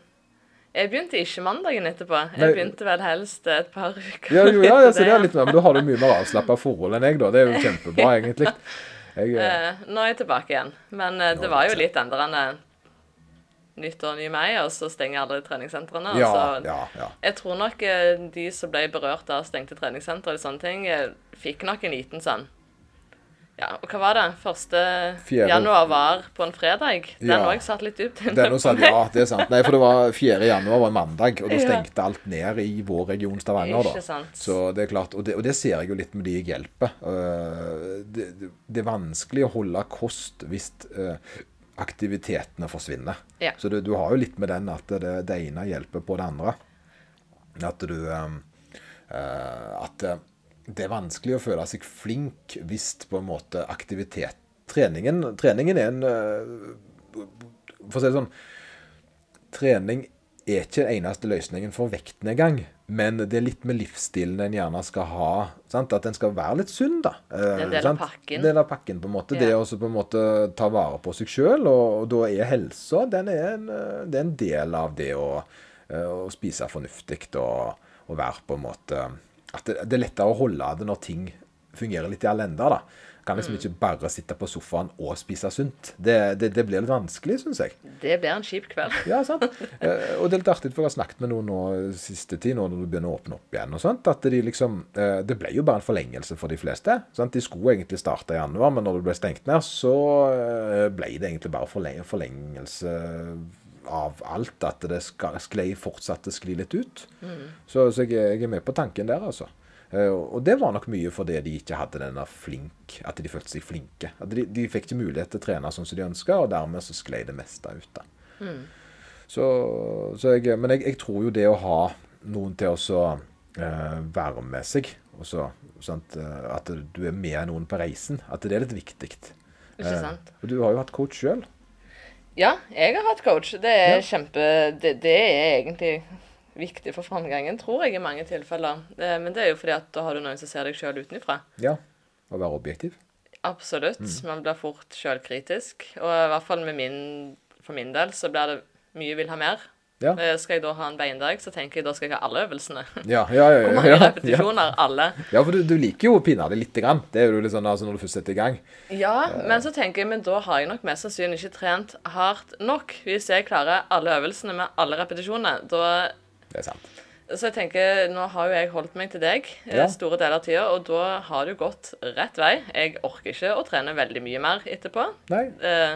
jeg begynte ikke mandagen etterpå. Jeg begynte vel helst et par uker Ja, jo, ja, ja så det er litt mer, men da har du mye mer avslappa forhold enn jeg, da. Det er jo kjempebra, egentlig. Jeg, Eh, Nå er jeg tilbake igjen. Men eh, det var jo litt endrende nyttår, ny meg, og så stenger alle treningssentrene. ja, så ja, ja. Jeg tror nok de som ble berørt av stengte treningssentre og sånne ting, fikk nok en liten sånn Ja, og hva var det? Første Fjerde- januar var på en fredag. Den Ja. òg satt litt ut. inne. noe sånn, ja, det er sant. Nei, for det var 4. januar var en mandag, og da Ja. stengte alt ned i vår region Stavanger. da. Ikke sant. Så det er klart, og det, og det ser jeg jo litt med de jeg hjelper. Eh, Det, det, er vanskelig å holde kost hvis eh, aktivitetene forsvinner. Ja. Så du, du har jo litt med den at det, det ene hjelper på det andre. At du eh, At det er vanskelig å føle seg flink hvis på en måte aktivitet Treningen, treningen er en eh, For å si det sånn Trening er ikke den eneste løsningen for vektnedgang, men det er litt med livsstilen en gjerne skal ha. Sant? At en skal være litt sunn, da. Eh, en del av pakken. En del av pakken, på en måte. Ja. Det å på en måte ta vare på seg sjøl, og, og da er helsa den er en, eh, det er en del av det å, eh, å spise fornuftig og, og være på en måte At det, det er lettere å holde det når ting fungerer litt i alenda. da. Kan Mm. liksom ikke bare sitte på sofaen og spise sunt. Det, det, det blir litt vanskelig, syns jeg. Det blir en kjip kveld. Ja, sant. Eh, og det er litt artig, for jeg har snakket med noen nå siste tid, nå når du begynner å åpne opp igjen, og sånt, at de liksom eh, Det ble jo bare en forlengelse for de fleste. Sant? De skulle egentlig starte i januar, men når det ble stengt ned, så eh, ble det egentlig bare forleng forlengelse av alt. At det skal, sklei, fortsatte skli litt ut. Så, så jeg, jeg er med på tanken der, altså. Eh, Og det var nok mye fordi de ikke hadde denne flink At de følte seg flinke. At de, de fikk ikke mulighet til å trene sånn som de ønska, og dermed så sklei det meste ut. da. Så, så jeg, men jeg, jeg tror jo det å ha noen til å så, eh, være med seg, og så, sant, eh, at du er med noen på reisen, at det er litt viktig. Ikke sant? Og du har jo hatt coach sjøl. Ja, jeg har hatt coach. Det er Ja. kjempe det, det er egentlig viktig for framgangen, tror jeg, i mange tilfeller. Det, Men det er jo fordi at da har du noen som ser deg sjøl utenfra. Ja. Å være objektiv. Absolutt. Mm. Man blir fort sjølkritisk. Og i hvert fall med min, for min del så blir det mye vil ha mer. Ja, Eh, Skal jeg da ha en beindag, så tenker jeg da skal jeg ha alle øvelsene. ja, ja. ja, Hvor ja, mange ja, ja. repetisjoner? Alle. ja for du, du liker jo å pinadø lite grann. Det er jo litt sånn altså, når du først setter i gang. Ja, men så tenker jeg, men da har jeg nok mest sannsynlig ikke trent hardt nok. Hvis jeg klarer alle øvelsene med alle repetisjonene, da Det er sant. Så jeg tenker, nå har jo jeg holdt meg til deg eh, Ja. store deler av tida, og da har du gått rett vei. Jeg orker ikke å trene veldig mye mer etterpå. Nei. Eh,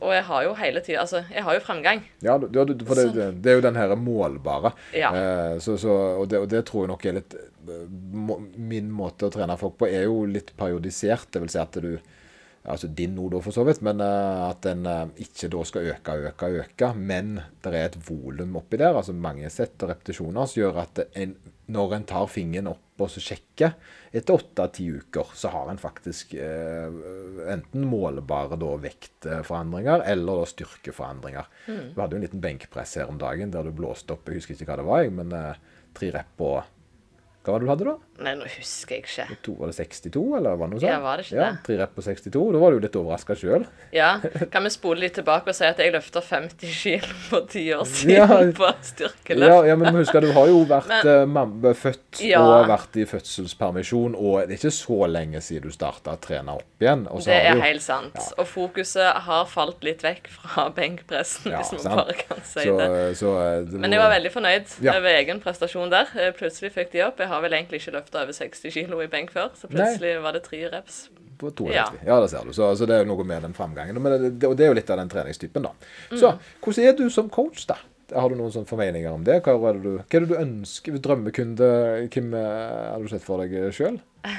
og jeg har jo hele tida Altså, jeg har jo fremgang. Ja, du, du, for det, det, det er jo den her målbare. Ja. Eh, så, så, og, det, og det tror jeg nok er litt må, Min måte å trene folk på er jo litt periodisert. Det vil si at du Altså din nå, da, for så vidt, men eh, at den eh, ikke da skal øke, øke, øke. Men det er et volum oppi der, altså mange sett og repetisjoner, som gjør at en, når en tar fingeren opp og så sjekke. etter åtte-ti uker, så har en faktisk eh, enten målbare da vektforandringer eller da styrkeforandringer. Du hadde jo en liten benkpress her om dagen der du blåste opp, jeg husker ikke hva det var, men eh, tre rep på Hva var det du hadde da? Nei, nå husker jeg ikke. To, var det 62, eller var det noe sånt? Ja, var det ikke ja, det? Tre rett på 62. Da var du litt overraska sjøl. Ja, Kan vi spole litt tilbake og si at jeg løfta 50 kilo på ti år siden Ja. på Ja, styrkeløft? ja, men husk at du har jo vært Men- eh, født Ja. og vært i fødselspermisjon, og det er ikke så lenge siden du starta å trene opp igjen. Det er jo- helt sant. Og fokuset har falt litt vekk fra benkpressen, Ja, hvis man sant. bare kan si så, det. så, eh, det Men jeg var veldig fornøyd Ja. over egen prestasjon der. Eh, Plutselig fikk de opp. Jeg har vel egentlig ikke løfta over 60 kilo i benk før, så plutselig var det tre reps. på to Ja. Ja. det ser du. Så, så det er jo noe med den framgangen. Men det, det, og det er jo litt av den treningstypen, da. Mm. Så hvordan er du som coach, da? Har du noen sånne formeninger om det? Hva er det du, hva er det du ønsker? Drømmekunde? Hvem eh, har du sett for deg sjøl?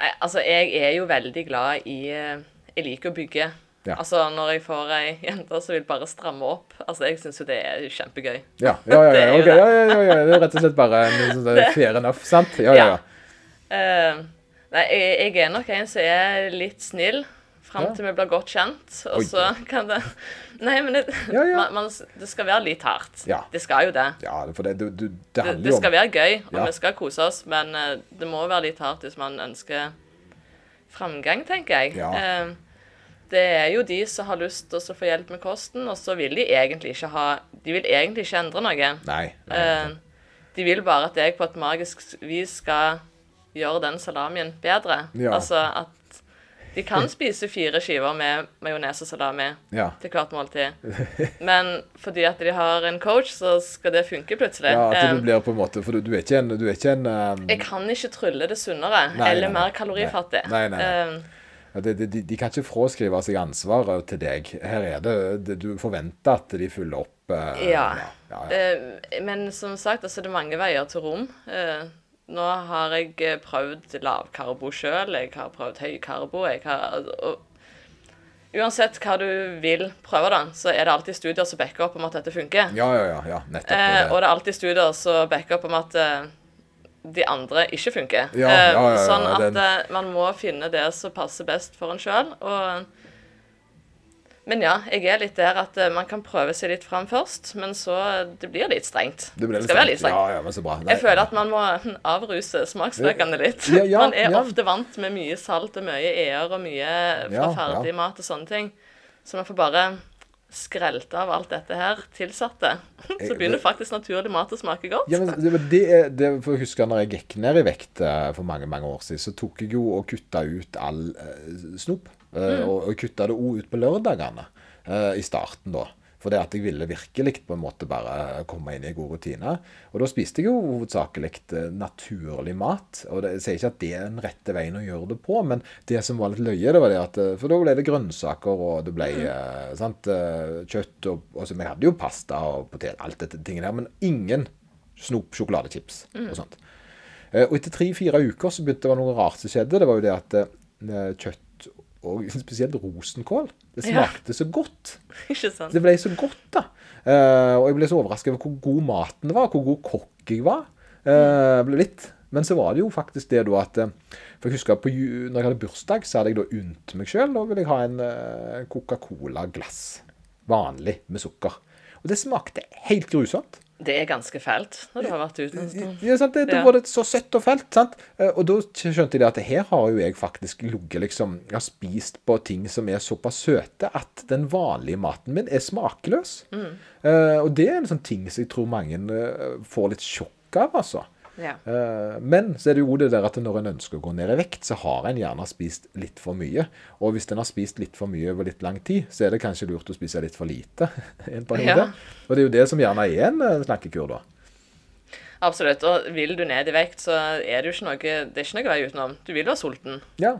Nei, altså, jeg er jo veldig glad i eh, Jeg liker å bygge. Ja. Altså, når jeg får ei jente som vil bare stramme opp Altså, jeg syns jo det er kjempegøy. Ja, ja, ja, Det ja, jo ja, ja, ja. Det er rett og slett bare sånn fair enough, sant? Ja, ja, ja. Uh, nei, jeg, jeg er nok en som er litt snill fram til vi blir godt kjent. Og Oi. så kan det Nei, men det. Man, man, det skal være litt hardt. Ja. Det skal jo det. Ja, for det, du, du, det Det, handler det jo skal være gøy, og vi skal kose oss, men uh, det må være litt hardt hvis man ønsker framgang, tenker jeg. Ja. Eh, det er jo de som har lyst til å få hjelp med kosten, og så vil de egentlig ikke ha De vil egentlig ikke endre noe. Nei. nei. Eh, de vil bare at jeg på et magisk vis skal gjøre den salamien bedre. Ja. Altså at de kan spise fire skiver med majones og salami Ja. til hvert måltid. Men fordi at de har en coach, så skal det funke plutselig. ja, at Eh, du blir på en måte For du, du er ikke en, du er ikke en um, jeg kan ikke trylle det sunnere Nei, eller nei, nei. mer kalorifattig. Nei, nei, nei. Eh, ja, de, de, de kan ikke fraskrive seg ansvaret til deg. Her er det, det Du forventer at de fyller opp. eh, Ja. ja, ja. Eh, men som sagt, altså, det er mange veier til rom. Eh, nå har jeg eh, prøvd lavkarbo sjøl, jeg har prøvd høykarbo. Jeg har, og uansett hva du vil prøve, da, så er det alltid studier som backer opp om at dette funker. Ja, ja, ja. ja nettopp. Eh, det. og det er alltid studier som backer opp om at eh, de andre ikke funker. Ja, Eh, ja, ja, ja, sånn at den- eh, man må finne det som passer best for en sjøl. Men ja, jeg er litt der at eh, man kan prøve seg litt fram først, men så det blir litt strengt. Det blir Det skal være litt strengt. Ja, ja, men så bra. Nei, Jeg føler at man må avruse smaksløkene litt. Man er ofte vant med mye salt og mye e-er og mye fra ferdig mat og sånne ting. Så man får bare skrelte av alt dette her tilsatte. Så begynner faktisk naturlig mat å smake godt. Ja, men det, det, det for å huske når jeg gikk ned i vekt eh, for mange mange år siden, så tok jeg jo og kutta ut all eh, snop. Mm. Eh, og, og kutta det òg ut på lørdagene i starten, da. For det at jeg ville virkelig på en måte bare komme inn i en god rutine. Og da spiste jeg jo hovedsakelig eh, naturlig mat. Og det, jeg sier ikke at det er den rette veien å gjøre det på, men det som var litt løye, det var det at eh, For da ble det grønnsaker, og det ble mm. sant, kjøtt og, og så, jeg hadde jo pasta og potet, alt dette tingene her, men ingen snop, sjokoladechips og sånt. Og etter tre-fire uker så begynte det å være noe rart som skjedde. Det var jo det at kjøtt, og spesielt rosenkål, det Ja. smakte så godt. Ikke sant? Det ble så godt, da. Uh, og jeg ble så overrasket over hvor god maten var, hvor god kokk jeg var. Uh, ble litt. Men så var det jo faktisk det da at eh, For jeg husker på, når jeg hadde bursdag, så hadde jeg da unnt meg sjøl. Da ville jeg ha en uh, Coca-Cola-glass. Vanlig med sukker. Og det smakte helt grusomt. Det er ganske fælt når du har vært ute en stund. Ja, sant? Det, da Ja. var det så søtt og fælt. sant? Eh, Og da skjønte jeg det at her har jo jeg faktisk ligget liksom Jeg har spist på ting som er såpass søte at den vanlige maten min er smakløs. Eh, og det er en sånn ting som jeg tror mange eh, får litt sjokk av, altså. Ja. Eh, men så er det jo det der at når en ønsker å gå ned i vekt, så har en gjerne spist litt for mye. Og hvis en har spist litt for mye over litt lang tid, så er det kanskje lurt å spise litt for lite en periode. Ja. Og det er jo det som gjerne er en eh, snakkekur, da. Absolutt. Og vil du ned i vekt, så er det jo ikke noe, det er ikke noe vei utenom. Du vil være sulten. Ja.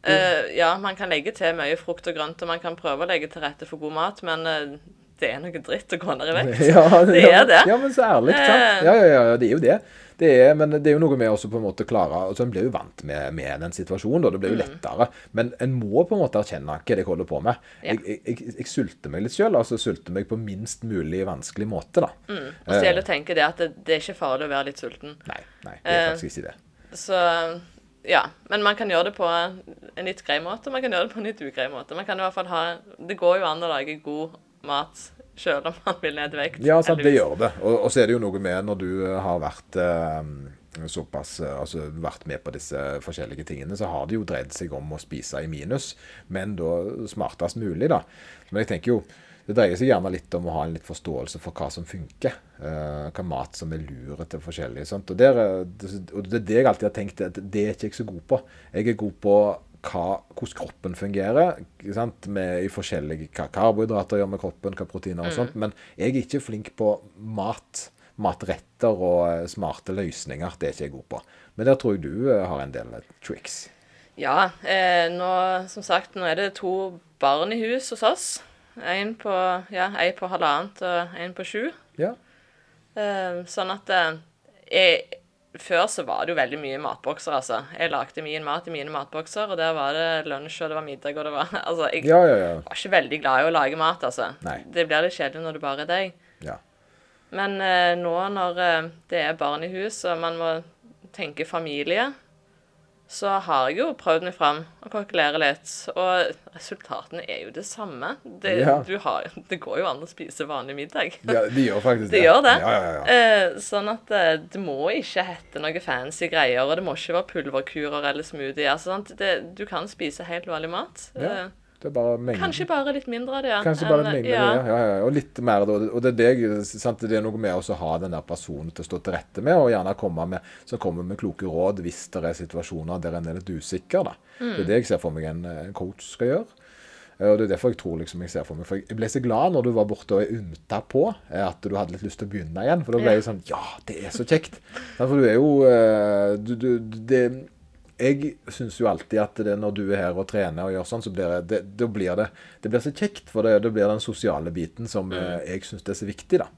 Uh, ja, man kan legge til mye frukt og grønt, og man kan prøve å legge til rette for god mat, men uh, det er noe dritt å gå ned i vekt. Ja, Det ja, er det. Ja, men så ærlig, sant? Ja, ja, ja, det er jo det. Det er, men det er jo noe med også på en måte klare altså En blir jo vant med, med den situasjonen, da. Det blir jo Mm. lettere. Men en må på en måte erkjenne hva jeg holder på med. Ja. Jeg, jeg, jeg, sulter meg litt sjøl, altså sulter meg på minst mulig vanskelig måte, da. Og så gjelder det å tenke det at det, det er ikke farlig å være litt sulten. Nei, nei, det er Eh. faktisk ikke det. Så ja. Men man kan gjøre det på en litt grei måte, og man kan gjøre det på en litt ugrei måte. Man kan i hvert fall ha Det går jo an å lage god mat sjøl om man vil ned i vekt. Ja, sant, det gjør det. Og, og så er det jo noe med når du eh, har vært eh, såpass eh, altså vært med på disse forskjellige tingene, så har det jo dreid seg om å spise i minus, men da smartest mulig, da. Men jeg tenker jo det dreier seg gjerne litt om å ha en litt forståelse for hva som funker. Uh, hva mat som er lure til forskjellige. Og, der, og det er det jeg alltid har tenkt, at det er ikke jeg så god på. Jeg er god på hva, hvordan kroppen fungerer. Med, I forskjellige hva karbohydrater gjør med kroppen, hva proteiner og mm. sånt. Men jeg er ikke flink på mat. Matretter og uh, smarte løsninger. Det er ikke jeg god på. Men der tror jeg du uh, har en del tricks. Ja. Eh, nå, som sagt, nå er det to barn i hus hos oss. En på, ja, en på halvannet og en på sju. Ja. Eh, sånn at eh, jeg, Før så var det jo veldig mye matbokser, altså. Jeg lagde min mat i mine matbokser, og der var det lunsj, og det var middag, og det var Altså, jeg ja, ja, ja. var ikke veldig glad i å lage mat, altså. Nei. Det blir litt kjedelig når det bare er deg. Ja. Men eh, nå når det er barn i hus, og man må tenke familie så har jeg jo prøvd meg fram og kalkulere litt. Og resultatene er jo det samme. Det, ja. har, det går jo an å spise vanlig middag. Ja, de gjør faktisk det. Det gjør det. Ja, ja, eh, sånn at eh, det må ikke hete noe fancy greier, og det må ikke være pulverkurer eller smoothie. Altså, det, du kan spise helt vanlig mat. Ja. Eh, bare Kanskje bare litt mindre av det, ja. Kanskje bare litt mindre ja. det, ja, ja, Og litt mer da. Og det det, sant? det er noe med å ha den der personen til å stå til rette med, og gjerne komme med, som kommer med kloke råd hvis det er situasjoner der en er litt usikker. da. Mm. Det er det jeg ser for meg en, en coach skal gjøre. Og Det er derfor jeg tror liksom jeg ser for meg. For jeg ble så glad når du var borte og ymta på at du hadde litt lyst til å begynne igjen. For da ble jeg sånn Ja, det er så kjekt. For du er jo eh, du, du, det, jeg syns jo alltid at det, når du er her og trener og gjør sånn, så blir det, det, blir det, det blir så kjekt. For det, det blir den sosiale biten som mm. jeg syns er så viktig, da.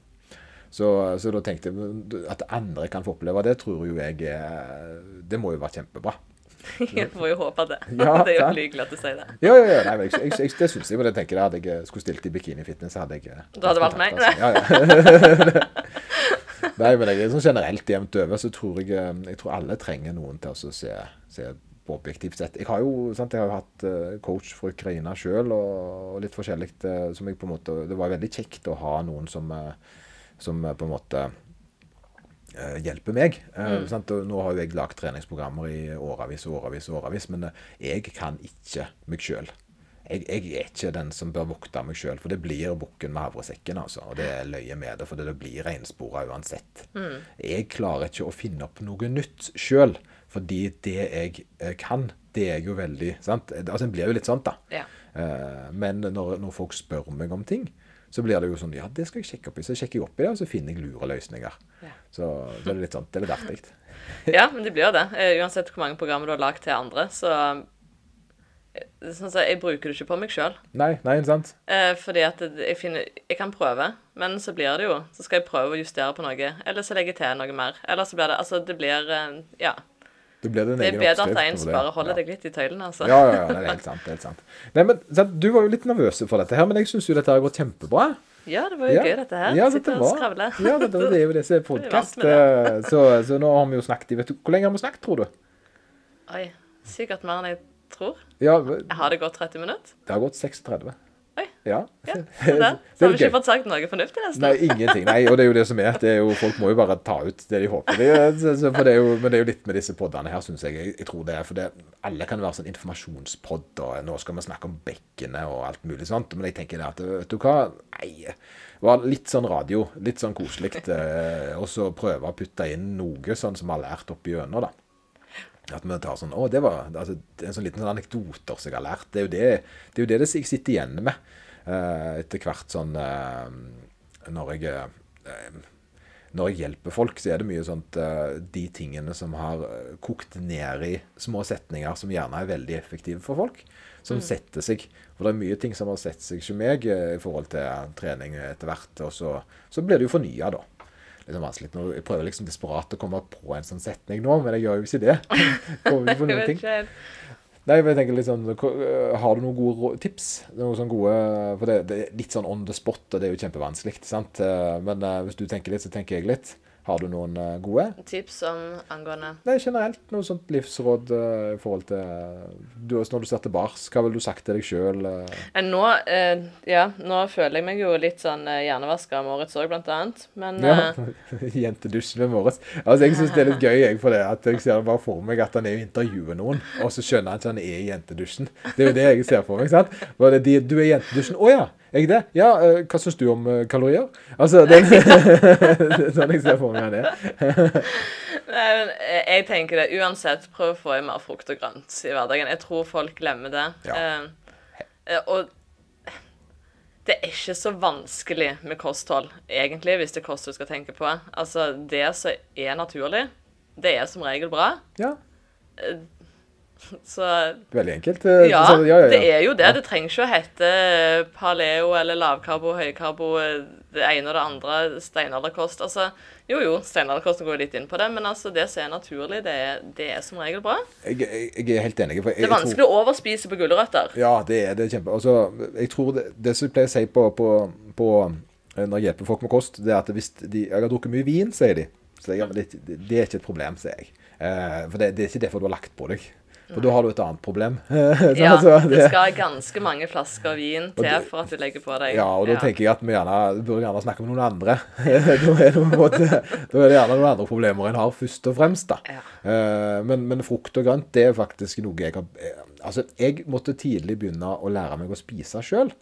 Så, så, da tenkte jeg at andre kan få oppleve det, tror jo jeg er Det må jo være kjempebra. Jeg får jo håpe det. Ja, det er jo hyggelig at du sier det. Ja, ja, ja nei, jeg, jeg, jeg, det syns jeg. Men jeg tenker det hadde jeg skulle stilt i bikinifitness, hadde jeg Du hadde valgt meg? Altså. Ja, ja. Nei, men jeg, sånn generelt jevnt over så tror jeg, eh, jeg tror alle trenger noen til å se, se på objektivt sett. Jeg har jo, sant, jeg har jo hatt uh, coach for Ukraina sjøl og, og, litt forskjellig. Uh, som jeg på en måte, Det var veldig kjekt å ha noen som, som på en måte hjelper meg. Mm. nå har jo jeg lagd treningsprogrammer i årevis og årevis, årevis, men jeg kan ikke meg sjøl jeg, jeg, er ikke den som bør vokte meg sjøl, for det blir bukken med havresekken. altså, Og det er løye med det, for det blir reinspora uansett. Mm. Jeg klarer ikke å finne opp noe nytt sjøl, fordi det jeg eh, kan, det er jo veldig sant? Altså, En blir jo litt sånn, da. Ja. Uh, men når, når, folk spør meg om ting, så blir det jo sånn Ja, det skal jeg sjekke opp i. Så sjekker jeg opp i det, og så finner jeg lure løsninger. Ja. Så, så det er litt sånn, det er litt artig. ja, men det blir jo det. Uansett hvor mange programmer du har lagd til andre, så sånn så Jeg bruker det ikke på meg sjøl. Nei, nei, sant? Eh, fordi at jeg finner Jeg kan prøve, men så blir det jo Så skal jeg prøve å justere på noe, eller så legger jeg til noe mer. Eller så blir det Altså, det blir eh, Ja. Det, blir det er bedre at en som bare holder ja. deg litt i tøylene, altså. Ja, ja, ja, det er helt sant. det er helt sant. Nei, men sant, Du var jo litt nervøs for dette her, men jeg syns jo dette har gått kjempebra. Ja, det var jo ja. gøy, dette her. Ja, var, skravle. ja, det, det er jo det som er podkast. så, så nå har vi jo snakket i Hvor lenge har vi snakket, tror du? Oi, sikkert mer enn jeg tror. Ja, har det gått 30 minutter? Det har gått 36. Oi. Ja. ja så, så har vi ikke fått sagt noe fornuftig nesten. Nei, ingenting. Nei, og det er jo det som er. Det er jo, folk må jo bare ta ut det de håper. Det, så, for det er jo, men det er jo litt med disse poddene her, syns jeg. jeg. Tror det er, for det, Alle kan være sånn informasjonspodd, og nå skal vi snakke om bekkene og alt mulig sånt. Men jeg tenker det at vet du hva, nei. Det var litt sånn radio, litt sånn koselig. Eh, og så prøve å putte inn noe sånn som vi har lært opp gjennom, da. At vi tar sånn Å, det var altså, det er en sånn liten sånn anekdoter som jeg har lært. Det er jo det, det, er jo det jeg sitter igjen med uh, etter hvert sånn uh, Når jeg uh, når jeg hjelper folk, så er det mye sånt De tingene som har kokt ned i små setninger som gjerne er veldig effektive for folk. Som mm. setter seg. For det er mye ting som har sett seg hos meg i forhold til trening etter hvert. Og så, så blir det jo fornya, da litt vanskelig. Nå, jeg prøver liksom desperat å komme på en sånn setning nå, men jeg gjør jo ikke det. Kommer ikke på noen ting. Nei, jeg tenker litt sånn, Har du noen gode tips? Noen sånn gode, for det, det, er litt sånn on the spot, og det er jo kjempevanskelig. sant? Eh, men uh, hvis du tenker litt, så tenker jeg litt. Har du noen eh, gode? Tips om angående Nei, generelt noe sånt livsråd eh, i forhold til eh, du, Når du ser tilbake, hva ville du sagt til deg sjøl? Nå, eh, ja, nå føler jeg meg jo litt sånn hjernevaska av Moritz òg, blant annet. Men Ja. eh, Jentedusjen med Moritz. Altså, jeg syns det er litt gøy jeg, for det, at jeg ser bare for meg at han er og intervjuer noen, og så skjønner han ikke han er i jentedusjen. Det er jo det jeg ser for meg. sant? De, du er i jentedusjen. Å ja, jeg det? Ja, eh, hva syns du om eh, kalorier? Altså, det, det er sånn jeg ser for meg er. Nei, men jeg jeg tenker det uansett, prøv å få i mer frukt og grønt i hverdagen. Jeg tror folk glemmer det. Ja. Eh, eh, og det er ikke så vanskelig med kosthold, egentlig, hvis det er kost du skal tenke på. Altså, det som er naturlig, det er som regel bra. Ja, Så veldig enkelt. Eh, ja, så- ja, ja, det er jo det. Det trenger ikke å hete paleo eller lavkarbo, høykarbo, det ene og det andre, steinalderkost. Altså, jo jo, steinalderkosten går litt inn på det, men altså, det som er naturlig, det er, det er som regel bra. Jeg, jeg, er helt enig. Jeg, Det er vanskelig å overspise på gulrøtter. Ja, det er det er kjempe... Altså, jeg tror det, det som jeg pleier å si på, på, på eh, når jeg hjelper folk med kost, det er at hvis de Jeg har drukket mye vin, sier de. Så jeg, det er ikke et problem, sier jeg. Eh, for det, det er ikke derfor du har lagt på deg. For da har du et annet problem. Ja, altså, det skal ganske mange flasker vin til det- for at du legger på deg. Ja, og da tenker jeg at vi gjerne burde gjerne snakke med noen andre. da, er det måte, da er det gjerne noen andre problemer en har, først og fremst. da. Ja. Eh, men, men frukt og grønt det er faktisk noe jeg har eh, Altså, Jeg måtte tidlig begynne å lære meg å spise sjøl.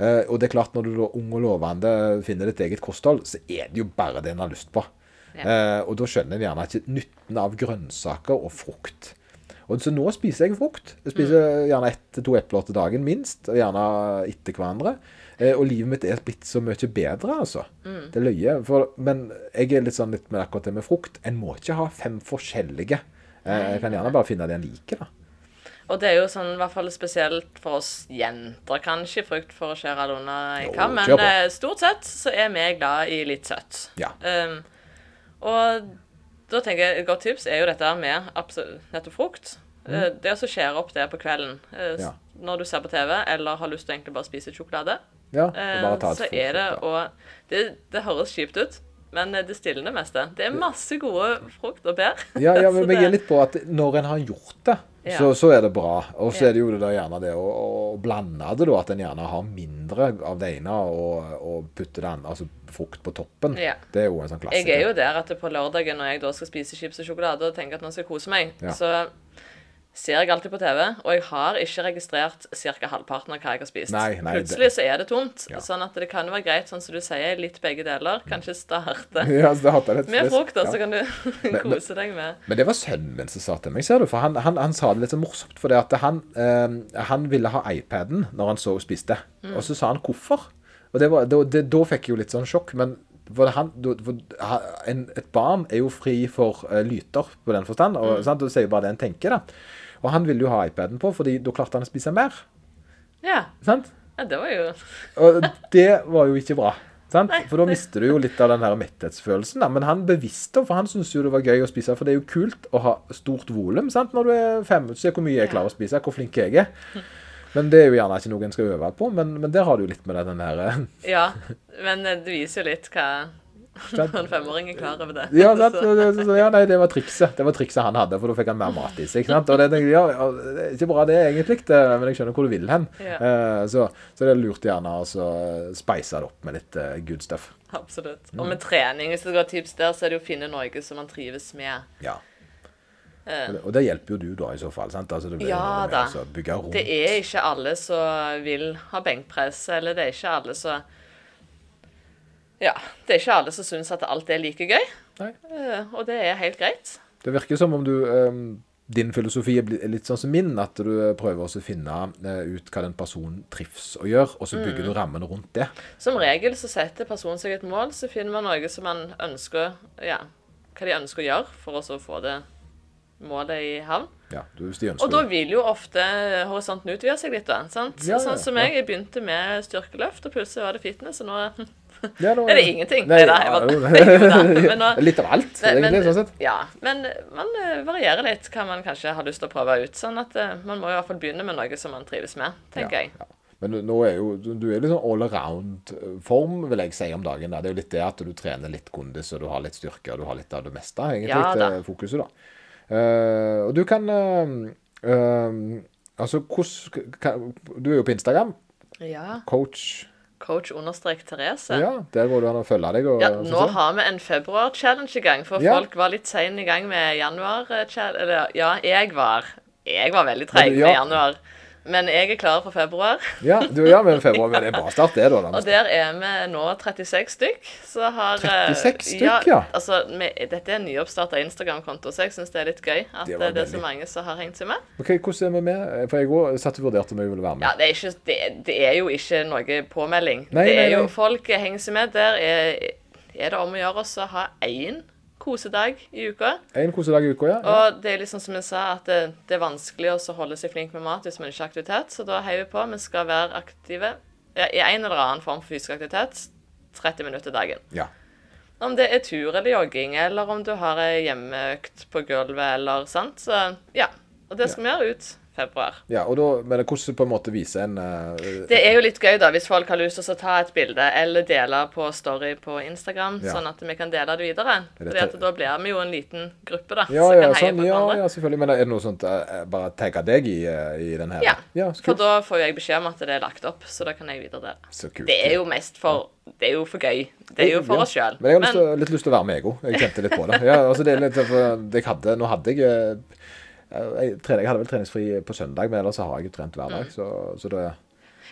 og det er klart, når du da ung og lovende finner ditt eget kosthold, så er det jo bare det en har lyst på. Eh, og da skjønner en gjerne ikke nytten av grønnsaker og frukt. Og Så nå spiser jeg frukt. Jeg spiser gjerne ett til to epler til dagen minst, og gjerne etter hverandre. Eh, og livet mitt er blitt så mye bedre, altså. Det er løye. For, men jeg er litt sånn litt med akkurat det med frukt. En må ikke ha fem forskjellige. Eh, jeg kan gjerne bare finne det en liker, da. Og det er jo sånn, i hvert fall spesielt for oss jenter, kanskje, frukt for å skjære det under i kam, men eh, stort sett så er vi glad i litt søtt. Ja. Um, og da tenker jeg et godt tips er jo dette med nettopp frukt. Mm. Det å så skjære opp det på kvelden eh. Ja. når du ser på TV, eller har lyst til å egentlig bare spise sjokolade. Ja, Eh, bare ta et så er det å det, det høres kjipt ut, men eh, det stiller det meste. Det er masse gode frukt og bær. Ja, ja, men vi er litt på at når en har gjort det, Ja. så, så er det bra. Og så Ja. er det jo det der gjerne det å, å blande det, da. At en gjerne har mindre av det ene og, og putte det andre, altså frukt på toppen. Ja. Det er jo en sånn klassiker. Jeg er jo der at på lørdagen når jeg da skal spise chips og sjokolade og tenker at nå skal jeg kose meg, så ser jeg alltid på TV, og jeg har ikke registrert ca. halvparten av hva jeg har spist. Nei, nei, det- Plutselig så er det tomt. Ja. Sånn at det kan være greit, sånn som du sier, litt begge deler. Kanskje starte Ja, det jeg litt med frukt, Ja. så kan du kose deg med Men det var sønnen min som sa til meg, ser du. For han, han, han sa det litt så morsomt. For det at han, eh, han ville ha iPaden når han så og spiste. Mm. Og så sa han hvorfor. Og det var, da, det, da fikk jeg jo litt sånn sjokk. Men han, en, et barn er jo fri for eh, lyter på den forstand. Og, Mm. sant? og det sier jo bare det en tenker, da. Og han ville jo ha iPaden på, fordi da klarte han å spise mer. Ja. Sant? ja, det var jo Og det var jo ikke bra. Sant? Nei, For da mister du jo litt av den her metthetsfølelsen. Da. Men han bevisste, for han syntes jo det var gøy å spise. For det er jo kult å ha stort volum når du er fem. Se hvor mye jeg klarer å spise, hvor flink jeg er. Men det er jo gjerne ikke noe en skal øve på. Men, men der har du jo litt med den her eh, Ja. Men det viser jo litt hva? En femåring er klar over det. Ja, sant? Ja, nei, det var trikset. Det var trikset han hadde, for da fikk han mer mat i seg. sant? Og det, ja, det er ikke bra det, egentlig, det, men jeg skjønner hvor du vil hen. Ja. Eh, så, så det er lurt gjerne å så speise det opp med litt eh, good stuff. Absolutt. Mm. Og med trening, hvis det går tips der, så er det jo å finne noe som man trives med. Ja. Eh, Og det- hjelper jo du da, i så fall. sant? Altså, Ja, da. Det er ikke alle som vil ha benkpress, eller det er ikke alle som Ja, det er ikke alle som syns at alt er like gøy. Nei. Eh, Og det er helt greit. Det virker som om du um, din filosofi er litt sånn som min, at du eh, prøver også å finne ut hva den personen trives å gjøre, og så bygger Mm. du rammene rundt det. Som regel så setter personen seg et mål, så finner man noe som man ønsker Ja, hva de ønsker å gjøre for å så få det målet i havn. Ja, Og da vil jo ofte horisonten utvide seg litt, da. Sant? Ja, ja, sånn som jeg, jeg begynte med styrkeløft, og plutselig var det fitness, og nå nå- er det ingenting. Nei, det er det, men nå- Litt av alt, Men- egentlig, sånn sett. Ja, men man eh, varierer litt hva man kanskje har lyst til å prøve ut. Sånn at eh, man må i hvert fall begynne med noe som man trives med, tenker jeg. ja. Men nå er jo du er litt sånn all around-form, vil jeg si, om dagen. da. Det er jo litt det at du trener litt kondis, og du har litt styrke, og du har litt av det meste, egentlig, Ja, fokuset, da. Eh, og du kan eh, eh, Altså, hvordan Du er jo på Instagram. Ja. Coach Coach understrek Therese. Ja, der går det an å følge deg. Og, Ja, nå sånn. har vi en februar-challenge i gang, for Ja. folk var litt seine i gang med januar. Eller ja, jeg var. Jeg var veldig treig med ja. januar. Men jeg er klar for februar. Ja, du, er med februar, men det er bra start, det, da. Og der er vi nå 36 stykk. Så har, eh, 36 stykk, ja. Altså, vi, dette er en nyoppstarta Instagram-konto, så jeg syns det er litt gøy at Det det, er så mange som har hengt seg med. Ok, Hvordan er vi med? For jeg òg satt og vurderte om jeg ville være med. Ja, det er, ikke, det, det er jo ikke noe påmelding. Nei, det er nei, jo nei. Folk henger seg med. Der er, er det om å gjøre å ha én kosedag i uka. En kosedag i uka, ja. Og det er liksom som jeg sa, at det, det er vanskelig å holde seg flink med mat hvis man ikke har aktivitet. Så da heier vi på. Vi skal være aktive ja, i en eller annen form for fysisk aktivitet 30 minutter dagen. ja. Om det er tur eller jogging, eller om du har ei hjemmeøkt på gulvet, eller sant. Så ja. Og det skal vi gjøre ut februar. ja og da, men hvordan på en måte vise en uh, Det er jo litt gøy da, hvis folk har lyst til å ta et bilde eller dele på story på Instagram, Ja. sånn at vi kan dele det videre. Er te- da blir vi jo en liten gruppe da, Ja, som ja, kan heie sånn, på ja, hverandre. ja, selvfølgelig. Men er det noe sånt uh, Bare tagge deg i, uh, i den her? Ja, ja for da får jo jeg beskjed om at det er lagt opp, så da kan jeg videre dele. Så kult. Det er jo mest for Det er jo for gøy. Det er jo for Ja. oss sjøl. Men jeg har lyst til, litt lyst til å være med, jeg òg. Jeg kjente litt på det. Ja, altså det litt, for jeg hadde, nå hadde jeg jeg, trener, jeg hadde vel treningsfri på søndag, men ellers har jeg jo trent hver Mm. dag. Så, så det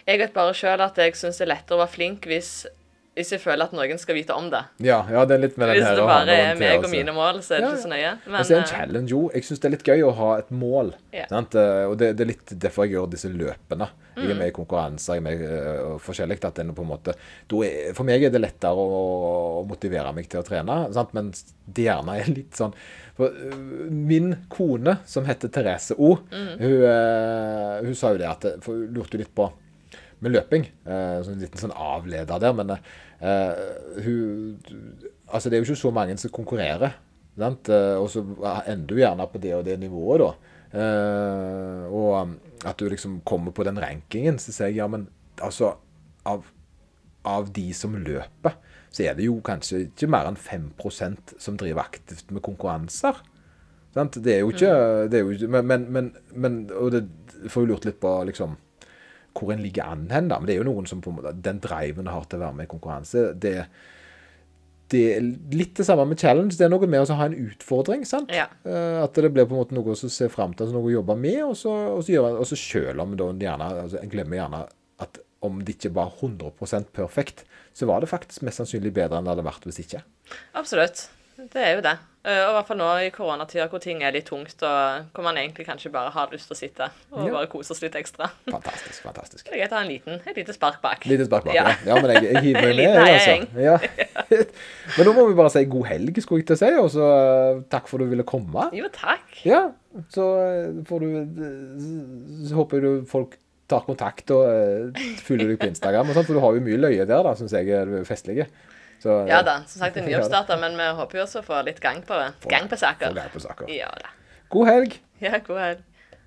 Jeg vet bare sjøl at jeg syns det er lettere å være flink hvis, hvis jeg føler at noen skal vite om det. Ja, ja det er litt med den Hvis her det å ha bare er meg og mine mål, så er det Ja, ikke så nøye. Men Altså, det en eh, challenge jo. Jeg syns det er litt gøy å ha et mål. Ja. Sant? Eh, Og det, det er litt derfor jeg gjør disse løpene. Jeg Mm. er med i konkurranser, jeg er med uh, forskjellig. At på en måte, er, for meg er det lettere å, å motivere meg til å trene, sant? men det gjerne er litt sånn for, Min kone, som heter Therese O, Mm. hun, uh, hun sa jo det at hun lurte litt på med løping. Eh, sånn en liten sånn avleder der. Men eh, hun Altså, det er jo ikke så mange som konkurrerer. Sant? Eh, og så ender du gjerne på det og det nivået, da. Eh, og um, at du liksom kommer på den rankingen, så sier jeg ja, men altså Av, av de som løper, så er det jo kanskje ikke mer enn 5% som driver aktivt med konkurranser. Sant? Det er jo ikke, det er jo ikke Men, men, men, men Og det får jo lurt litt på liksom hvor en ligger an hen, da. Men det er jo noen som på en måte Den driven har til å være med i konkurranse, det det er litt det samme med challenge. Det er noe med å ha en utfordring. sant? Ja. Eh, At det blir på en måte noe å se fram til, altså noe å jobbe med. Og så, og så, gjøre, og så selv om da gjerne, altså jeg glemmer gjerne at om det ikke var 100% perfekt, så var det faktisk mest sannsynlig bedre enn det hadde vært hvis ikke. Absolutt. Det er jo det. Eh, Og i hvert fall nå i koronatida hvor ting er litt tungt, og hvor man egentlig kanskje bare har lyst til å sitte og Ja. bare kose oss litt ekstra. Fantastisk. fantastisk. Det er greit å ha en liten, et lite spark bak. Lite spark bak. Ja. Ja. men jeg, jeg hiver meg med. Altså. Ja. Men nå må vi bare si god helg, skulle jeg til å si. Og så eh, takk for at du ville komme. Jo, takk. Ja, så eh, får du Så håper du folk tar kontakt og følger deg på Instagram og sånn, for du har jo mye løye der, da, syns jeg er festlige. Så, Ja da. Som sagt, det er nyoppstarta, men vi håper jo også å få litt gang på det. Gang på saker. Gang på saker. Ja da. God helg! Ja, god helg.